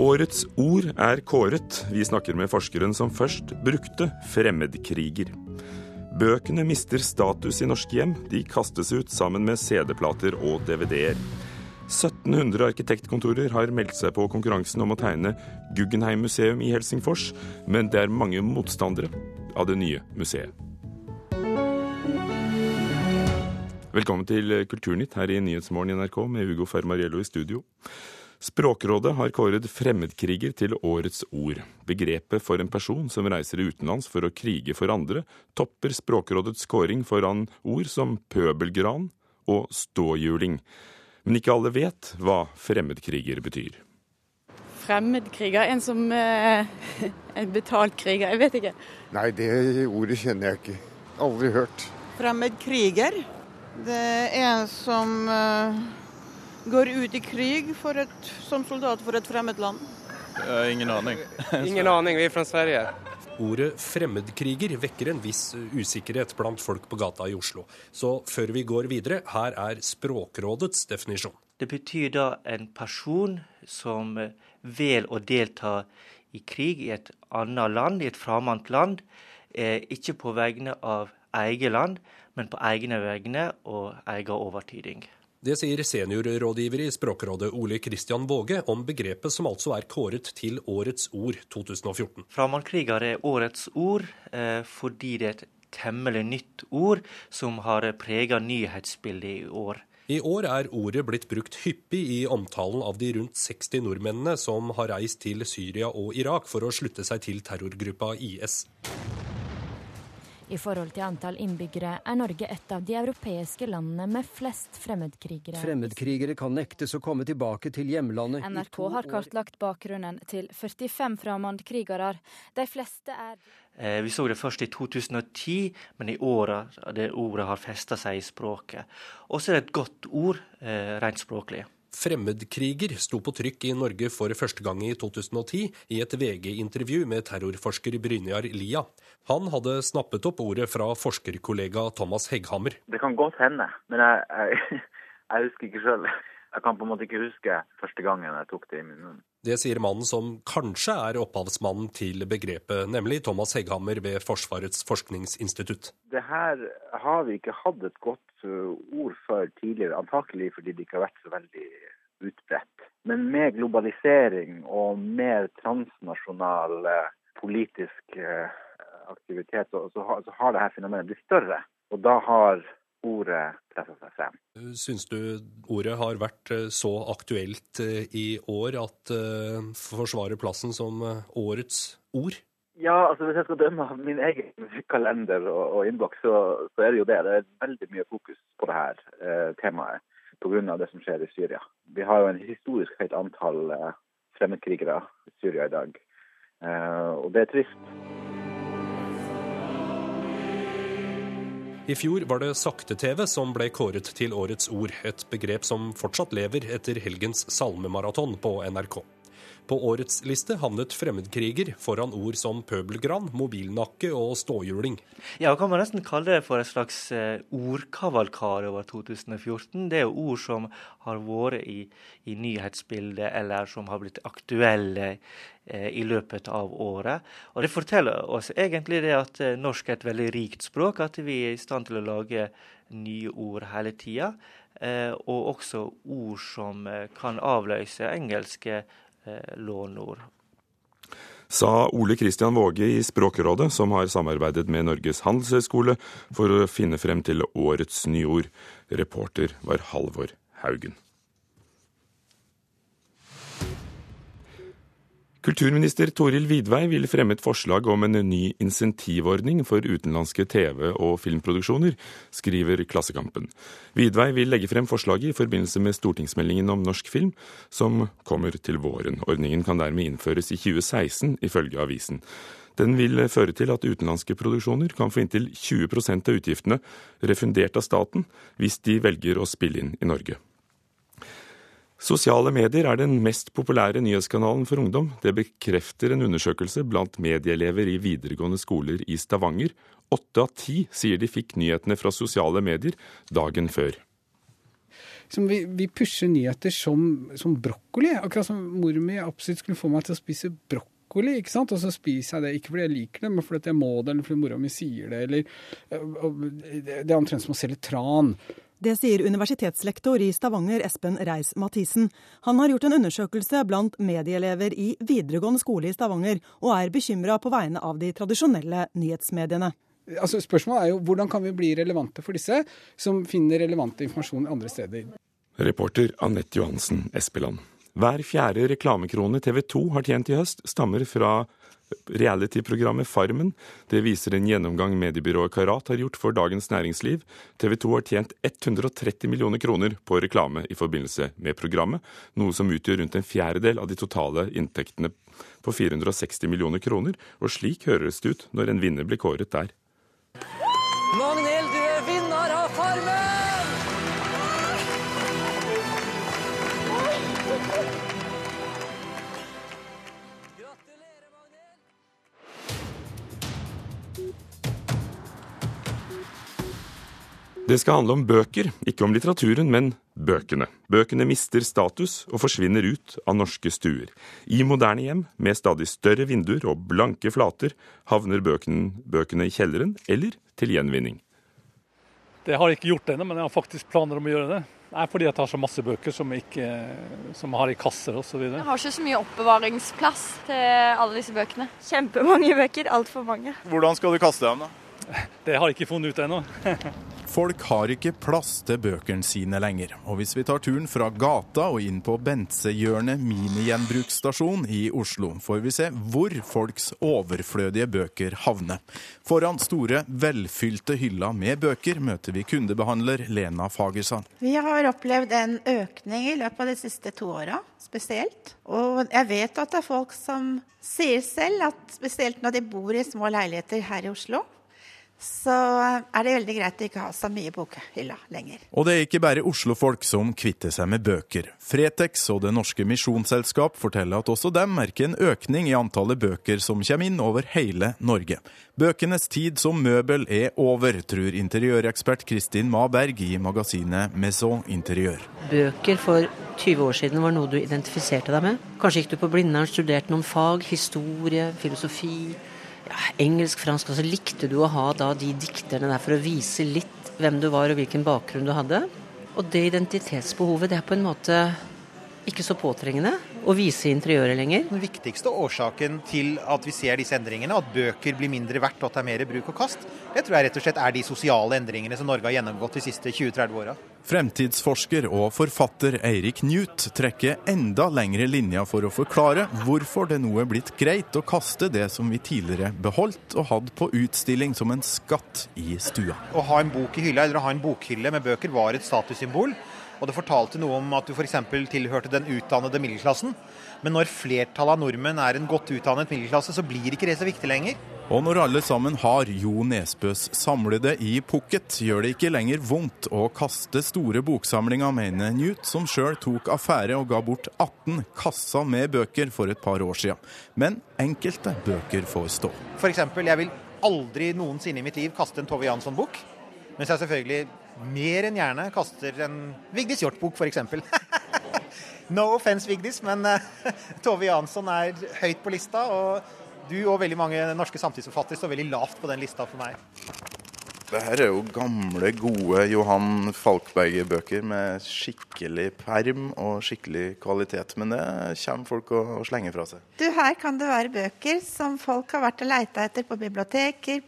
Årets ord er kåret. Vi snakker med forskeren som først brukte fremmedkriger. Bøkene mister status i norske hjem. De kastes ut sammen med CD-plater og DVD-er. 1700 arkitektkontorer har meldt seg på konkurransen om å tegne Guggenheim-museum i Helsingfors, men det er mange motstandere av det nye museet. Velkommen til Kulturnytt her i Nyhetsmorgen i NRK med Hugo Fermariello i studio. Språkrådet har kåret fremmedkriger til årets ord. Begrepet for en person som reiser utenlands for å krige for andre, topper Språkrådets kåring foran ord som pøbelgran og ståhjuling. Men ikke alle vet hva fremmedkriger betyr. Fremmedkriger? En som eh, En betalt kriger? Jeg vet ikke. Nei, det ordet kjenner jeg ikke. Aldri hørt. Fremmedkriger? Det er en som uh, går ut i krig et, som soldat for et fremmed land. Uh, ingen aning. ingen aning, vi er fra Sverige. Ordet fremmedkriger vekker en viss usikkerhet blant folk på gata i Oslo. Så før vi går videre, her er Språkrådets definisjon. Det betyr da en person som vel å delta i krig i et annet land, i et fremmed land, eh, ikke på vegne av eget land, men på egne vegne og egen overtyding. Det sier seniorrådgiver i Språkrådet Ole Kristian Våge om begrepet som altså er kåret til Årets ord 2014. Fremmedkriger er årets ord eh, fordi det er et temmelig nytt ord som har prega nyhetsbildet i år. I år er ordet blitt brukt hyppig i omtalen av de rundt 60 nordmennene som har reist til Syria og Irak for å slutte seg til terrorgruppa IS. I forhold til antall innbyggere er Norge et av de europeiske landene med flest fremmedkrigere. Fremmedkrigere kan nektes å komme tilbake til hjemlandet. NRK har kartlagt bakgrunnen til 45 fremmedkrigere. De fleste er eh, Vi så det først i 2010, men i åra det ordet har festa seg i språket. Også er det et godt ord eh, rent språklig. Fremmedkriger sto på trykk i Norge for første gang i 2010 i et VG-intervju med terrorforsker Brynjar Lia. Han hadde snappet opp ordet fra forskerkollega Thomas Hegghammer. Det kan godt hende, men jeg, jeg, jeg husker ikke sjøl. Jeg kan på en måte ikke huske første gangen jeg tok det i min munn. Det sier mannen som kanskje er opphavsmannen til begrepet, nemlig Thomas Hegghammer ved Forsvarets forskningsinstitutt. Det her har vi ikke hatt et godt ord for tidligere, antakelig fordi det ikke har vært så veldig utbredt. Men med globalisering og mer transnasjonal eh, politisk eh, aktivitet, så, har, så har dette fenomenet blitt større. Og da har ordet presser seg frem. Syns du ordet har vært eh, så aktuelt i år at forsvarer plassen som årets ord? Ja, altså hvis jeg skal dømme av min egen kalender og, og innboks, så, så, er det jo det. Det er veldig mye fokus på det her eh, temaet pga. det som skjer i Syria. Vi har jo en historisk høyt antall eh, fremmedkrigere i Syria i dag. Eh, og det er trist. I fjor var det sakte-TV som ble kåret til årets ord, et begrep som fortsatt lever etter helgens salmemaraton på NRK. På årets liste havnet fremmedkriger foran ord som pøbelgran, mobilnakke og ståhjuling. Ja, kan man nesten kalle det for et slags eh, ordkavalkade over 2014. Det er jo ord som har vært i, i nyhetsbildet, eller som har blitt aktuelle eh, i løpet av året. Og Det forteller oss egentlig det at eh, norsk er et veldig rikt språk, at vi er i stand til å lage nye ord hele tida. Og også ord som kan avløse engelske lånord. Sa Ole Kristian Våge i Språkrådet, som har samarbeidet med Norges handelshøyskole for å finne frem til årets nyord. Reporter var Halvor Haugen. Kulturminister Toril Vidvei vil fremme et forslag om en ny insentivordning for utenlandske TV- og filmproduksjoner, skriver Klassekampen. Vidvei vil legge frem forslaget i forbindelse med stortingsmeldingen om norsk film, som kommer til våren. Ordningen kan dermed innføres i 2016, ifølge avisen. Den vil føre til at utenlandske produksjoner kan få inntil 20% av utgiftene refundert av staten hvis de velger å spille inn i Norge. Sosiale medier er den mest populære nyhetskanalen for ungdom. Det bekrefter en undersøkelse blant medieelever i videregående skoler i Stavanger. Åtte av ti sier de fikk nyhetene fra sosiale medier dagen før. vi, vi, pusher nyheter som, som brokkoli. Akkurat som mor mi absolutt skulle få meg til å spise brokkoli. ikke sant? Og så spiser jeg det ikke fordi jeg liker det, men fordi jeg må det, eller fordi mora mi sier det. eller Det er omtrent som å selge tran. Det sier universitetslektor i Stavanger Espen Reis-Mathisen. Han har gjort en undersøkelse blant medieelever i videregående skole i Stavanger, og er bekymra på vegne av de tradisjonelle nyhetsmediene. Altså, spørsmålet er jo hvordan kan vi bli relevante for disse, som finner relevant informasjon andre steder. Reporter Anette Johansen Espeland. Hver fjerde reklamekrone TV 2 har tjent i høst, stammer fra reality-programmet Farmen. Det viser en gjennomgang mediebyrået Karat har gjort for Dagens Næringsliv. TV 2 har tjent 130 millioner kroner på reklame i forbindelse med programmet, noe som utgjør rundt en fjerdedel av de totale inntektene på 460 millioner kroner, og slik høres det ut når en vinner blir kåret der. Det skal handle om bøker, ikke om litteraturen, men bøkene. Bøkene mister status og forsvinner ut av norske stuer. I moderne hjem, med stadig større vinduer og blanke flater, havner bøkene, bøkene i kjelleren eller til gjenvinning. Det har jeg ikke gjort ennå, men jeg har faktisk planer om å gjøre det. Det er fordi jeg tar så masse bøker som jeg ikke som har i kasser osv. Jeg har ikke så mye oppbevaringsplass til alle disse bøkene. Kjempemange bøker, altfor mange. Hvordan skal du kaste dem, da? Det har jeg ikke funnet ut ennå. Folk har ikke plass til bøkene sine lenger. Og hvis vi tar turen fra gata og inn på Bentsehjørnet minigjenbruksstasjon i Oslo, får vi se hvor folks overflødige bøker havner. Foran store, velfylte hyller med bøker møter vi kundebehandler Lena Fagersand. Vi har opplevd en økning i løpet av de siste to åra, spesielt. Og jeg vet at det er folk som sier selv at spesielt når de bor i små leiligheter her i Oslo, så er det veldig greit å ikke ha så mye bokhylla lenger. Og det er ikke bare oslofolk som kvitter seg med bøker. Fretex og Det Norske Misjonsselskap forteller at også dem merker en økning i antallet bøker som kommer inn over hele Norge. Bøkenes tid som møbel er over, tror interiørekspert Kristin Maberg i magasinet Maison Interiør. Bøker for 20 år siden var noe du identifiserte deg med. Kanskje gikk du på Blindern, studerte noen fag, historie, filosofi ja, engelsk, fransk, og altså likte du å ha da de dikterne der for å vise litt hvem du var og hvilken bakgrunn du hadde. Og det identitetsbehovet, det er på en måte ikke så påtrengende å vise interiøret lenger. Den viktigste årsaken til at vi ser disse endringene, at bøker blir mindre verdt og at det er mer bruk og kast, det tror jeg rett og slett er de sosiale endringene som Norge har gjennomgått de siste 20-30 åra. Fremtidsforsker og forfatter Eirik Newt trekker enda lengre linjer for å forklare hvorfor det nå er blitt greit å kaste det som vi tidligere beholdt og hadde på utstilling som en skatt i stua. Å ha en bok i hylla eller å ha en bokhylle med bøker var et statussymbol. Og det fortalte noe om at du f.eks. tilhørte den utdannede middelklassen. Men når flertallet av nordmenn er en godt utdannet middelklasse, så blir ikke det så viktig lenger. Og når alle sammen har Jo Nesbøs samlede i pukket, gjør det ikke lenger vondt å kaste store boksamlinger, mener Newt, som sjøl tok affære og ga bort 18 kasser med bøker for et par år siden. Men enkelte bøker får stå. F.eks. jeg vil aldri noensinne i mitt liv kaste en Tove Jansson-bok. Mens jeg selvfølgelig mer enn gjerne kaster en Vigdis Hjorth-bok, f.eks. no offence, Vigdis, men uh, Tove Jansson er høyt på lista. Og du og veldig mange norske samtidsforfattere står veldig lavt på den lista for meg. Det her er jo gamle, gode Johan Falkberger-bøker med skikkelig perm og skikkelig kvalitet. Men det kommer folk å, å slenge fra seg. Du, Her kan det være bøker som folk har vært og leita etter på biblioteker,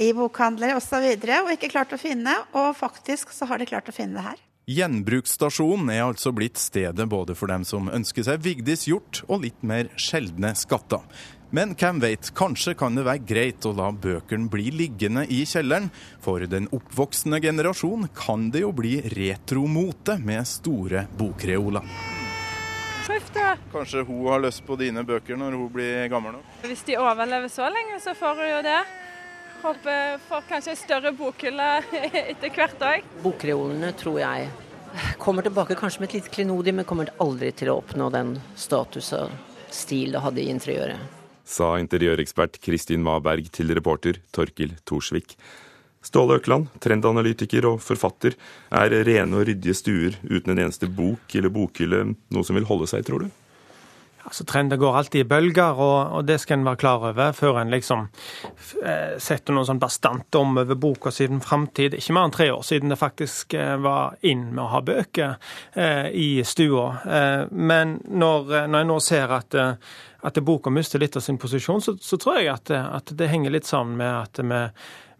i bokhandler osv. Og, så og ikke klart å finne. Og faktisk så har de klart å finne det her. Gjenbruksstasjonen er altså blitt stedet både for dem som ønsker seg Vigdis hjort og litt mer sjeldne skatter. Men hvem vet, kanskje kan det være greit å la bøkene bli liggende i kjelleren. For den oppvoksende generasjon kan det jo bli retromote med store bokreoler. Kanskje hun har lyst på dine bøker når hun blir gammel nok? Hvis de overlever så lenge, så får hun jo det. Håper får kanskje større bokhylle etter hvert òg. Bokreolene tror jeg kommer tilbake kanskje med et lite klenodium, men kommer aldri til å oppnå den status og stil det hadde i interiøret. Sa interiørekspert Kristin Maberg til reporter Torkil Thorsvik. Ståle Økland, trendanalytiker og forfatter. Er rene og ryddige stuer uten en eneste bok eller bokhylle noe som vil holde seg, tror du? Altså, Trender går alltid i bølger, og, og, det skal en være klar over før en liksom eh, setter noe sånn bastant om over boka siden framtid. Ikke mer enn tre år siden det faktisk eh, var inn med å ha bøker eh, i stua. Eh, men når, eh, når jeg nå ser at, at boka mister litt av sin posisjon, så, så tror jeg at, at, det henger litt sammen med at vi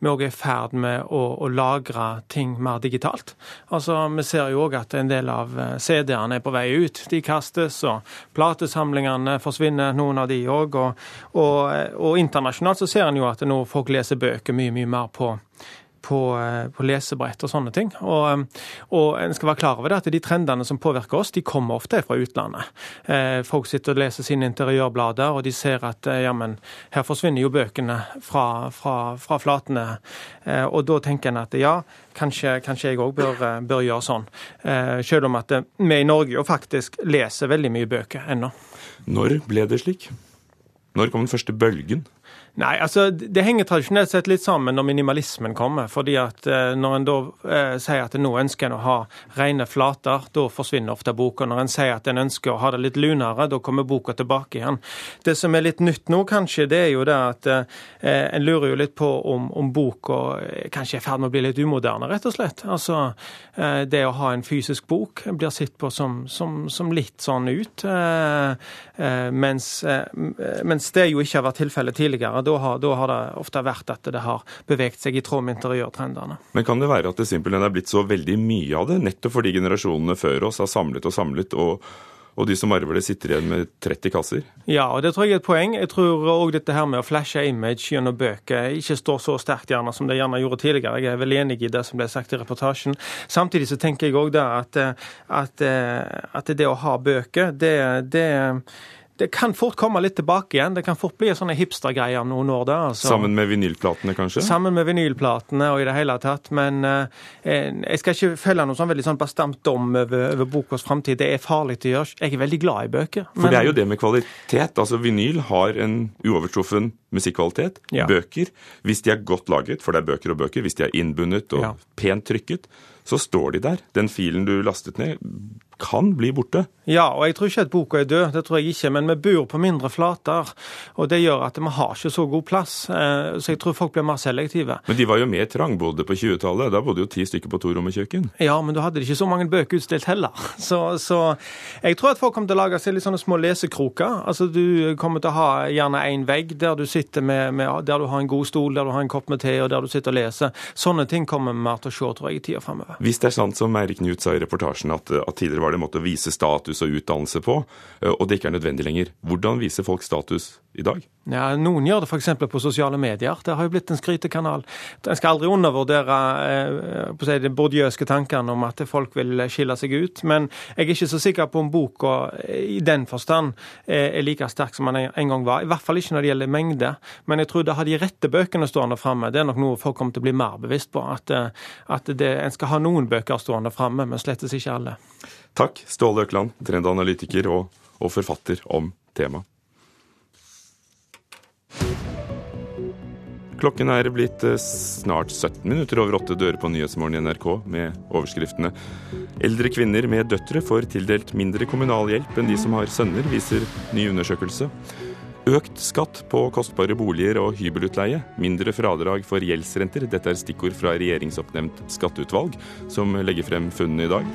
vi òg er i ferd med å, å, lagre ting mer digitalt. Altså, Vi ser jo òg at en del av eh, CD-ene er på vei ut. De kastes, og platesamlingene forsvinner, noen av de òg. Og, og, og, internasjonalt så ser en jo at nå folk leser bøker mye, mye mer på på, eh, på, lesebrett og sånne ting. Og, eh, og en skal være klar over det at de trendene som påvirker oss, de kommer ofte fra utlandet. Eh, folk sitter og leser sine interiørblader, og de ser at eh, jamen, her forsvinner jo bøkene fra, fra, fra flatene. Og da tenker en at ja, kanskje, kanskje jeg òg bør, bør, gjøre sånn. Selv om at vi i Norge jo faktisk leser veldig mye bøker ennå. Når ble det slik? Når kom den første bølgen? Nei, altså Det henger tradisjonelt sett litt sammen når minimalismen kommer. fordi at eh, Når en da eh, sier at nå ønsker en å ha rene flater, da forsvinner ofte boka. Når en sier at en ønsker å ha det litt lunere, da kommer boka tilbake igjen. Det som er litt nytt nå, kanskje, det er jo det at eh, en lurer jo litt på om, om boka eh, kanskje er i ferd med å bli litt umoderne, rett og slett. Altså, eh, Det å ha en fysisk bok blir sett på som, som, som litt sånn ut, eh, mens, mens det jo ikke har vært tilfellet tidligere. Da har, da har, det ofte vært at det har beveget seg i tråd med interiørtrendene. Men kan det være at det simpelthen er blitt så veldig mye av det, nettopp fordi generasjonene før oss har samlet og samlet, og, og de som arver det, sitter igjen med 30 kasser? Ja, og det tror jeg er et poeng. Jeg tror òg dette her med å flashe image gjennom bøker ikke står så sterkt gjerne som det gjerne gjorde tidligere. Jeg er vel enig i det som ble sagt i reportasjen. Samtidig så tenker jeg òg at, at, at, det å ha bøker, det, det det kan fort komme litt tilbake igjen. Det kan fort bli sånne hipstergreier om noen år. da. Altså. Sammen med vinylplatene, kanskje? Sammen med vinylplatene og i det hele tatt. Men eh, jeg skal ikke følge noen sånn veldig sånn bestemt dom over, over bokas framtid. Det er farlig å gjøre. Jeg er veldig glad i bøker. For men... det er jo det med kvalitet. Altså Vinyl har en uovertruffen musikkvalitet. Ja. Bøker, hvis de er godt laget, for det er bøker og bøker, hvis de er innbundet og ja. pent trykket, så står de der. Den filen du lastet ned, kan bli borte. Ja, og jeg tror ikke at boka er død, det tror jeg ikke. Men vi bor på mindre flater, og det gjør at vi har ikke så god plass. Eh, så jeg tror folk blir mer selektive. Men de var jo mer trangbodde på 20-tallet. Da bodde jo ti stykker på to rom og kjøkken. Ja, men da hadde de ikke så mange bøker utstilt heller. Så, så jeg tror at folk kommer til å lage seg litt sånne små lesekroker. Altså du kommer til å ha gjerne én vegg der du sitter med, med, der du har en god stol, der du har en kopp med te, og der du sitter og leser. Sånne ting kommer vi mer til å se, tror jeg, i tida framover. Hvis det er sant som Eirik Knut sa i reportasjen, at, at tidligere var det en måte å vise status og utdannelse på, eh, og det ikke er nødvendig lenger, hvordan viser folk status i dag? Ja, Noen gjør det f.eks. på sosiale medier. Det har jo blitt en skrytekanal. En skal aldri undervurdere eh, de bordiøske tankene om at folk vil skille seg ut. Men jeg er ikke så sikker på om boka i den forstand er like sterk som den en gang var. I hvert fall ikke når det gjelder mengde. Men jeg tror det har de rette bøkene stående framme. Det er nok noe folk kommer til å bli mer bevisst på. At, eh, at det, en skal ha noen bøker stående framme, men slettes ikke alle. Takk, Ståle Økland, trendanalytiker og, og forfatter om temaet. Klokken er blitt eh, snart 17 minutter over åtte dører på Nyhetsmorgen i NRK med overskriftene Eldre kvinner med døtre får tildelt mindre kommunal hjelp enn de som har sønner, viser ny undersøkelse. Økt skatt på kostbare boliger og hybelutleie. Mindre fradrag for gjeldsrenter. Dette er stikkord fra regjeringsoppnevnt skatteutvalg, som legger frem funnene i dag.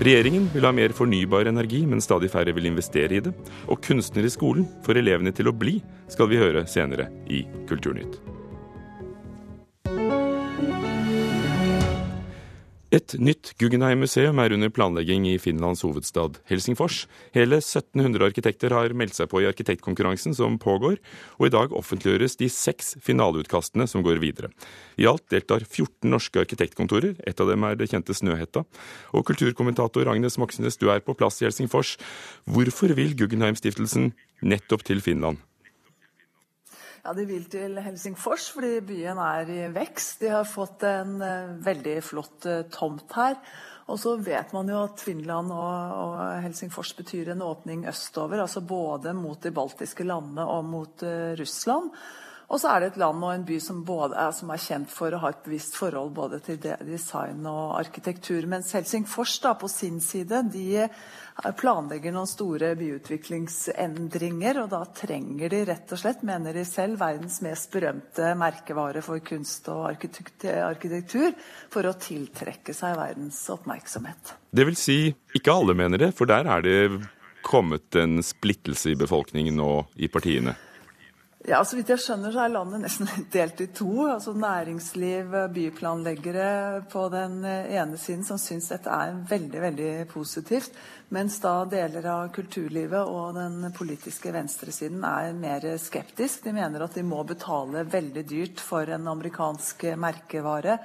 Regjeringen vil ha mer fornybar energi, men stadig færre vil investere i det. Og kunstner i skolen får elevene til å bli, skal vi høre senere i Kulturnytt. Et nytt Guggenheim-museum er under planlegging i Finlands hovedstad Helsingfors. Hele 1700 arkitekter har meldt seg på i arkitektkonkurransen som pågår, og i dag offentliggjøres de seks finaleutkastene som går videre. I alt deltar 14 norske arkitektkontorer, et av dem er det kjente Snøhetta. Og kulturkommentator Agnes Moxnes, du er på plass i Helsingfors. Hvorfor vil Guggenheim-stiftelsen nettopp til Finland? Ja, De vil til Helsingfors fordi byen er i vekst. De har fått en uh, veldig flott uh, tomt her. Og så vet man jo at Finland og, Helsingfors betyr en åpning østover. altså Både mot de baltiske landene og mot uh, Russland. Og så er det et land og en by som, er, som er kjent for å ha et bevisst forhold både til design og arkitektur. Mens Helsingfors da, på sin side de planlegger noen store byutviklingsendringer. Og da trenger de rett og slett, mener de selv, verdens mest berømte merkevare for kunst og arkitektur for å tiltrekke seg verdens oppmerksomhet. Det vil si, ikke alle mener det, for der er det kommet en splittelse i befolkningen og i partiene? Ja, Så vidt jeg skjønner, så er landet nesten delt i to. Altså Næringsliv, byplanleggere på den ene siden som syns dette er veldig veldig positivt. Mens da deler av kulturlivet og den politiske venstresiden er mer skeptisk. De mener at de må betale veldig dyrt for en amerikansk merkevare.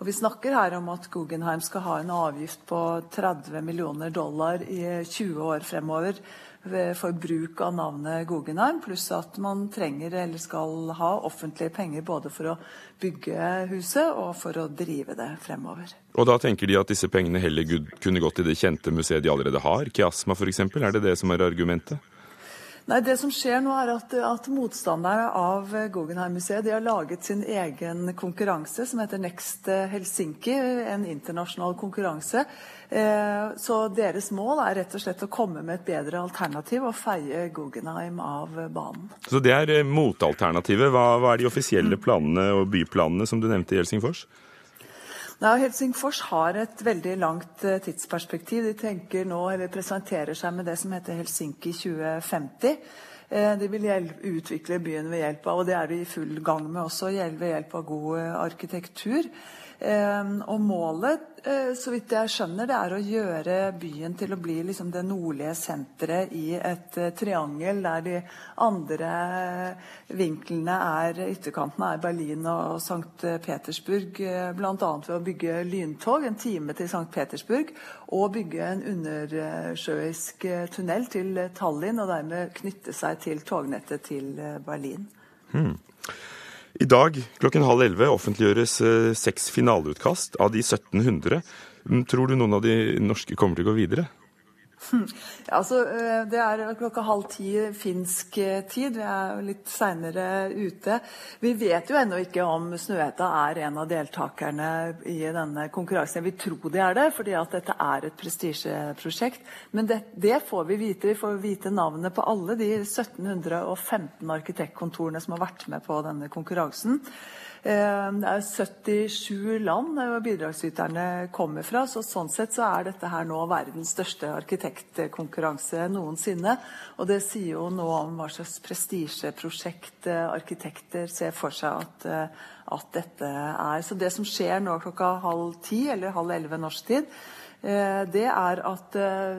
Og Vi snakker her om at Guggenheim skal ha en avgift på 30 millioner dollar i 20 år fremover for bruk av navnet Guggenheim, pluss at man trenger eller skal ha offentlige penger både for å bygge huset og for å drive det fremover. Og da tenker de at disse pengene heller kunne gått til det kjente museet de allerede har, Kiasma f.eks. Er det det som er argumentet? Nei, Det som skjer nå, er at, at motstanderne av Guggenheim-museet de har laget sin egen konkurranse som heter Next Helsinki. En internasjonal konkurranse. Eh, så deres mål er rett og slett å komme med et bedre alternativ og feie Guggenheim av banen. Så det er eh, motalternativet. Hva, hva er de offisielle planene og byplanene som du nevnte i Helsingfors? Nei, Helsingfors har et veldig langt eh, tidsperspektiv. De nå, presenterer seg med det som heter Helsinki 2050. Eh, de vil utvikle byen ved hjelp av, og det er de i full gang med også, ved hjelp av god eh, arkitektur. Ehm, og målet, eh, så vidt jeg skjønner, det er å gjøre byen til å bli liksom det nordlige senteret i et triangel der de andre vinklene er ytterkantene er Berlin og St. Petersburg. Bl.a. ved å bygge lyntog en time til St. Petersburg og bygge en undersjøisk tunnel til Tallinn og dermed knytte seg til tognettet til Berlin. Hmm. I dag klokken halv elleve offentliggjøres eh, seks finaleutkast av de 1700. Mm, tror du noen av de norske kommer til å gå videre? Altså, eh, det er klokka halv ti finsk eh, tid. Vi er litt seinere ute. Vi vet jo ennå ikke om Snøhetta er en av deltakerne i denne konkurransen. Jeg vil tro det er det, fordi at dette er et prestisjeprosjekt. Men det, det, får vi vite. Vi får vite navnet på alle de 1715 arkitektkontorene som har vært med på denne konkurransen. Eh, det er 77 land bidragsyterne kommer fra. så Sånn sett så er dette her nå verdens største arkitektkonkurranse noensinne. Og det sier jo noe om hva slags prestisjeprosjekt eh, arkitekter ser for seg at, eh, at, dette er. Så det som skjer nå klokka halv ti eller halv elleve norsk tid, det er at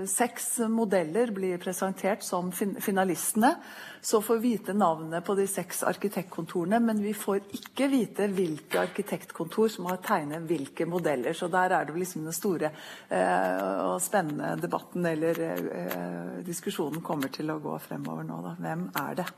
seks modeller blir presentert som finalistene så får vi vite navnet på de seks arkitektkontorene, men vi får ikke vite hvilke arkitektkontor som har tegnet hvilke modeller. Så der er det liksom den store eh, og spennende debatten eller eh, diskusjonen kommer til å gå fremover nå. Da. Hvem er det?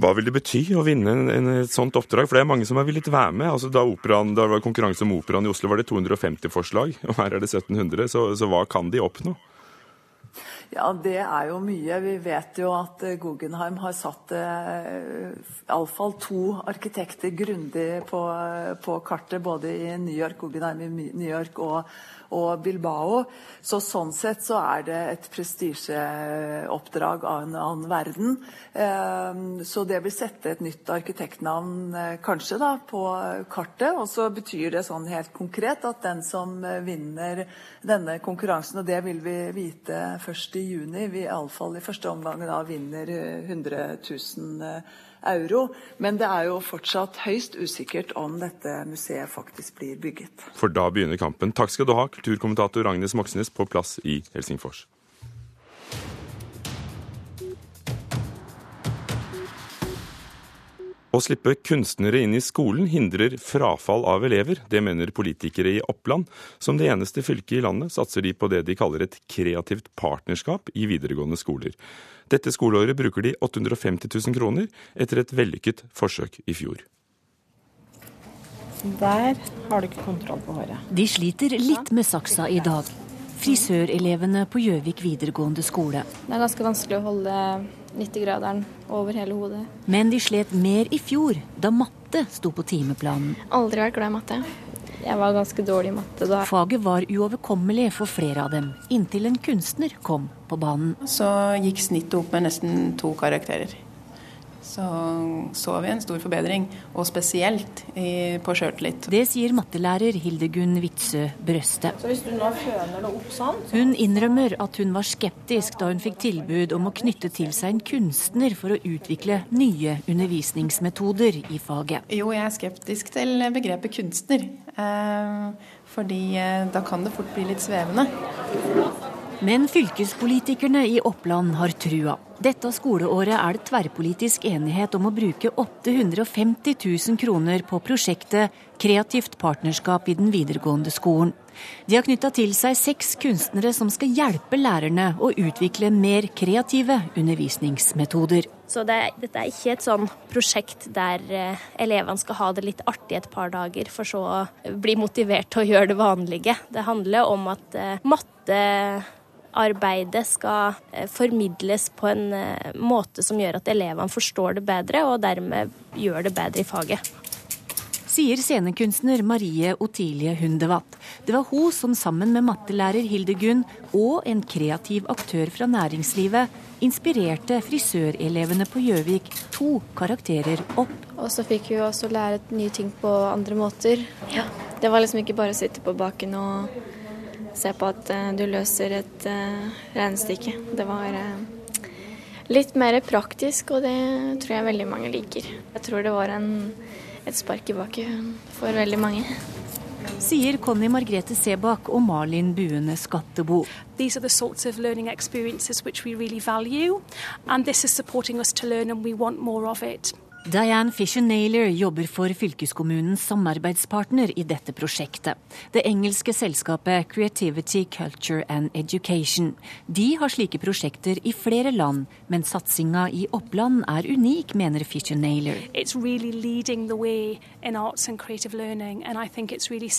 Hva vil det bety å vinne en, en, et sånt oppdrag? For det er mange som har villet være med. Altså, da, operan, da det var konkurranse om operaen i Oslo, var det 250 forslag, og her er det 1700. Så, så hva kan de oppnå? Ja, det er jo mye. Vi vet jo at eh, Guggenheim har satt eh, iallfall to arkitekter grundig på, på, kartet, både i New York, Guggenheim i New York og, og Bilbao. Så sånn sett så er det et prestisjeoppdrag av en annen verden. Ehm, så det vil sette et nytt arkitektnavn eh, kanskje da på kartet. Og så betyr det sånn helt konkret at den som eh, vinner denne konkurransen, og det vil vi vite først i juni, vi iallfall i første omgang da vinner 100 000 euro. Men det er jo fortsatt høyst usikkert om dette museet faktisk blir bygget. For da begynner kampen. Takk skal du ha, kulturkommentator Agnes Moxnes på plass i Helsingfors. Å slippe kunstnere inn i skolen hindrer frafall av elever. Det mener politikere i Oppland. Som det eneste fylket i landet satser de på det de kaller et kreativt partnerskap i videregående skoler. Dette skoleåret bruker de 850 000 kroner etter et vellykket forsøk i fjor. Der har du ikke kontroll på håret. De sliter litt med saksa i dag. frisørelevene på Gjøvik videregående skole. Det er ganske vanskelig å holde 90-graderen over hele hodet. Men de slet mer i fjor, da matte sto på timeplanen. Aldri vært glad i matte. Jeg var ganske dårlig i matte da. Faget var uoverkommelig for flere av dem, inntil en kunstner kom på banen. Så gikk snittet opp med nesten to karakterer så så vi en stor forbedring, og spesielt i, på sjøltillit. Det sier mattelærer Hildegunn Witzøe Brøste. Så hvis du nå føner det opp sånn så... Hun innrømmer at hun var skeptisk da hun fikk tilbud om å knytte til seg en kunstner for å utvikle nye undervisningsmetoder i faget. Jo, jeg er skeptisk til begrepet kunstner. Eh, fordi eh, da kan det fort bli litt svevende. Men fylkespolitikerne i Oppland har trua. Dette skoleåret er det tverrpolitisk enighet om å bruke 850 000 kroner på prosjektet Kreativt partnerskap i den videregående skolen. De har knytta til seg seks kunstnere som skal hjelpe lærerne å utvikle mer kreative undervisningsmetoder. Så det, dette er ikke et sånn prosjekt der eh, elevene skal ha det litt artig et par dager, for så å bli motivert til å gjøre det vanlige. Det handler om at eh, matte arbeidet skal eh, formidles på en eh, måte som gjør at elevene forstår det bedre, og dermed gjør det bedre i faget. Sier scenekunstner Marie Otilie Hundevatt. Det var hun som sammen med mattelærer Hildegunn og en kreativ aktør fra næringslivet inspirerte frisørelevene på Gjøvik to karakterer opp. Og så fikk vi også lære nye ting på andre måter. Ja. Det var liksom ikke bare å sitte på baken og se på at uh, du løser et uh, regnestykke. Det var uh, litt mer praktisk, og det tror jeg veldig mange liker. Jeg tror det var en, et spark i baken for veldig mange. Sier Conny Margrethe Sebak og Malin Buene Skattebo. These are the sorts of learning experiences which we really value, and this is supporting us to learn and we want more of it. Diane Fisher-Naylor jobber for fylkeskommunens samarbeidspartner i dette prosjektet. Det engelske selskapet Creativity, Culture and Education. De har slike prosjekter i flere land, men satsinga i Oppland er unik, mener Fisher-Naylor. Really leading the way in arts and creative learning, and I think it's really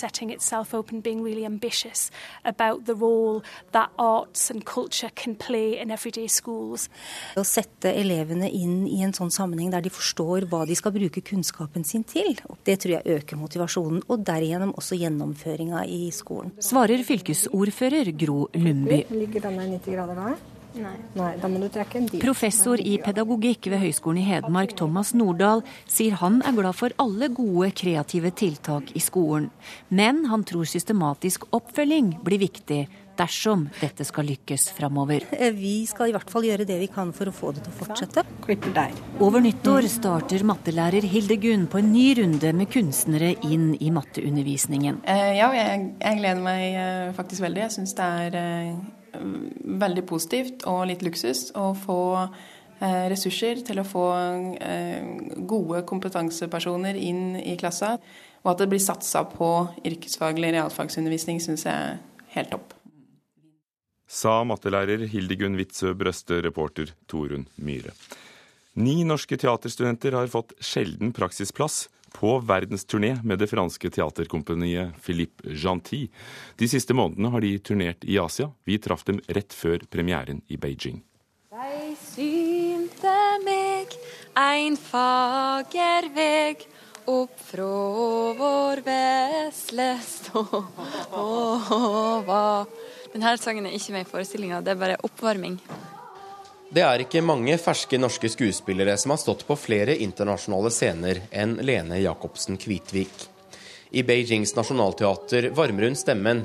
open, really ambitious about the role that arts and culture can play in everyday schools. Å sette elevene inn i en sånn sammenheng der de forstår forstår hva de skal bruke kunnskapen sin til. Det tror jeg øker motivasjonen, og derigjennom også gjennomføringa i skolen. Svarer fylkesordfører Gro Lundby. Ligger denne 90 grader da? Nei. Nei. da må du trekke en. Professor i pedagogikk ved Høgskolen i Hedmark, Thomas Nordahl, sier han er glad for alle gode kreative tiltak i skolen. Men han tror systematisk oppfølging blir viktig dersom dette skal lykkes framover. Eh, vi skal i hvert fall gjøre det vi kan for å få det til å fortsette. Over nyttår starter mattelærer Hilde Gunn på en ny runde med kunstnere inn i matteundervisningen. Eh, ja, jeg, jeg, gleder meg eh, faktisk veldig. Jeg syns det er veldig positivt og litt luksus å få ressurser til å få gode kompetansepersoner inn i klassa. Og at det blir satsa på yrkesfaglig realfagsundervisning, syns jeg er helt topp sa mattelærer Hildegunn Witzøe Brøste, reporter Torunn Myhre. Ni norske teaterstudenter har fått sjelden praksisplass på verdensturné med det franske teaterkompaniet Philippe Gentil. De siste månedene har de turnert i Asia. Vi traff dem rett før premieren i Beijing. Jeg synte meg ein fager veg opp fra vår vesle stova denne sangen er ikke med i forestillinga, det er bare oppvarming. Det er ikke mange ferske norske skuespillere som har stått på flere internasjonale scener enn Lene Jacobsen Kvitvik. I Beijings nasjonalteater varmer hun stemmen.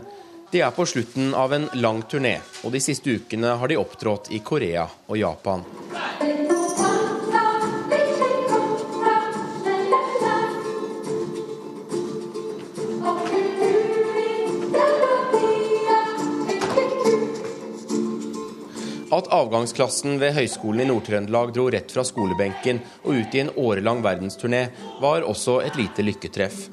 De er på slutten av en lang turné, og de siste ukene har de opptrådt i Korea og Japan. At avgangsklassen ved Høgskolen i Nord-Trøndelag dro rett fra skolebenken og ut i en årelang verdensturné, var også et lite lykketreff.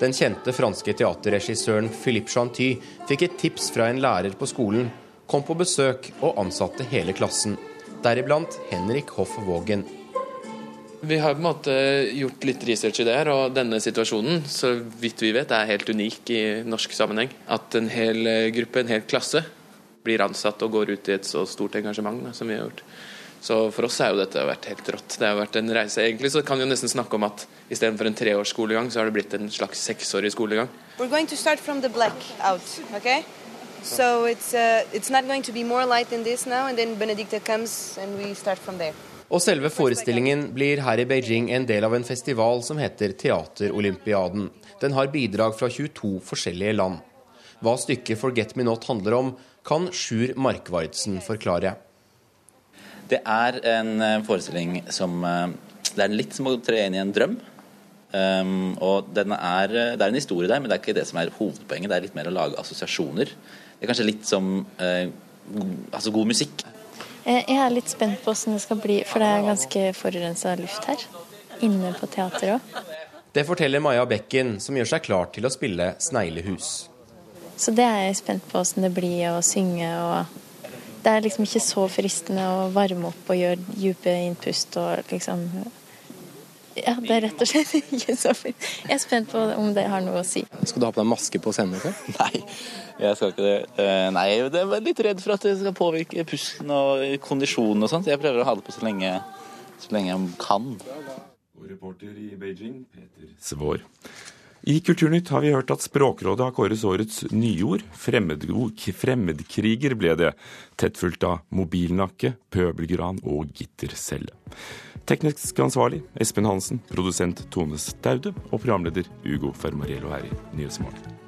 Den kjente franske teaterregissøren Philippe Chanty fikk et tips fra en lærer på skolen, kom på besøk og ansatte hele klassen. Deriblant Henrik Hoff Vågen. Vi har på en måte gjort litt research i det her, og denne situasjonen så vidt vi vet, er helt unik i norsk sammenheng. At en hel gruppe, en hel klasse, blir ansatt og går ut i et så stort engasjement da, som vi har gjort. Så for oss har jo dette vært helt rått. Det har vært en reise. Egentlig så kan vi jo nesten snakke om at istedenfor en treårs skolegang, så har det blitt en slags seksårig skolegang. We're going to start from the black out, okay? So it's, uh, it's not going to be more light than this now, and then Benedicta comes and we start from there. Og selve forestillingen blir her i Beijing en del av en festival som heter Teaterolympiaden. Den har bidrag fra 22 forskjellige land. Hva stykket 'Forget Me Not' handler om, kan Sjur Markvardsen forklare. Det er en eh, forestilling som eh, Det er litt som å tre inn i en drøm. Um, og er, eh, Det er en historie der, men det er ikke det som er hovedpoenget. Det er litt mer å lage assosiasjoner. Det er kanskje litt som uh, altså god musikk. Jeg er litt spent på hvordan det skal bli, for det er ganske forurensa luft her. Inne på teateret òg. Det forteller Maja Bekken, som gjør seg klar til å spille Sneglehus. Så det er jeg spent på hvordan det blir å synge og det er liksom ikke så fristende å varme opp og gjøre dype innpust og liksom Ja, det er rett og slett ikke så fint. Jeg er spent på om det har noe å si. Skal du ha på deg maske på scenen? Ikke? Nei, jeg skal ikke det. Eh, nei, jeg er litt redd for at det skal påvirke pusten og kondisjonen og sånt. Jeg prøver å ha det på så lenge, så lenge jeg kan. Og reporter i Beijing, Peter Svår. I Kulturnytt har vi hørt at Språkrådet har kåret årets nyord. Fremmedkriger ble det, tett fulgt av mobilnakke, pøbelgran og gittercelle. Teknisk ansvarlig Espen Hansen, produsent Tone Staude og programleder Ugo Fermariello her i Nyhetsmorgen.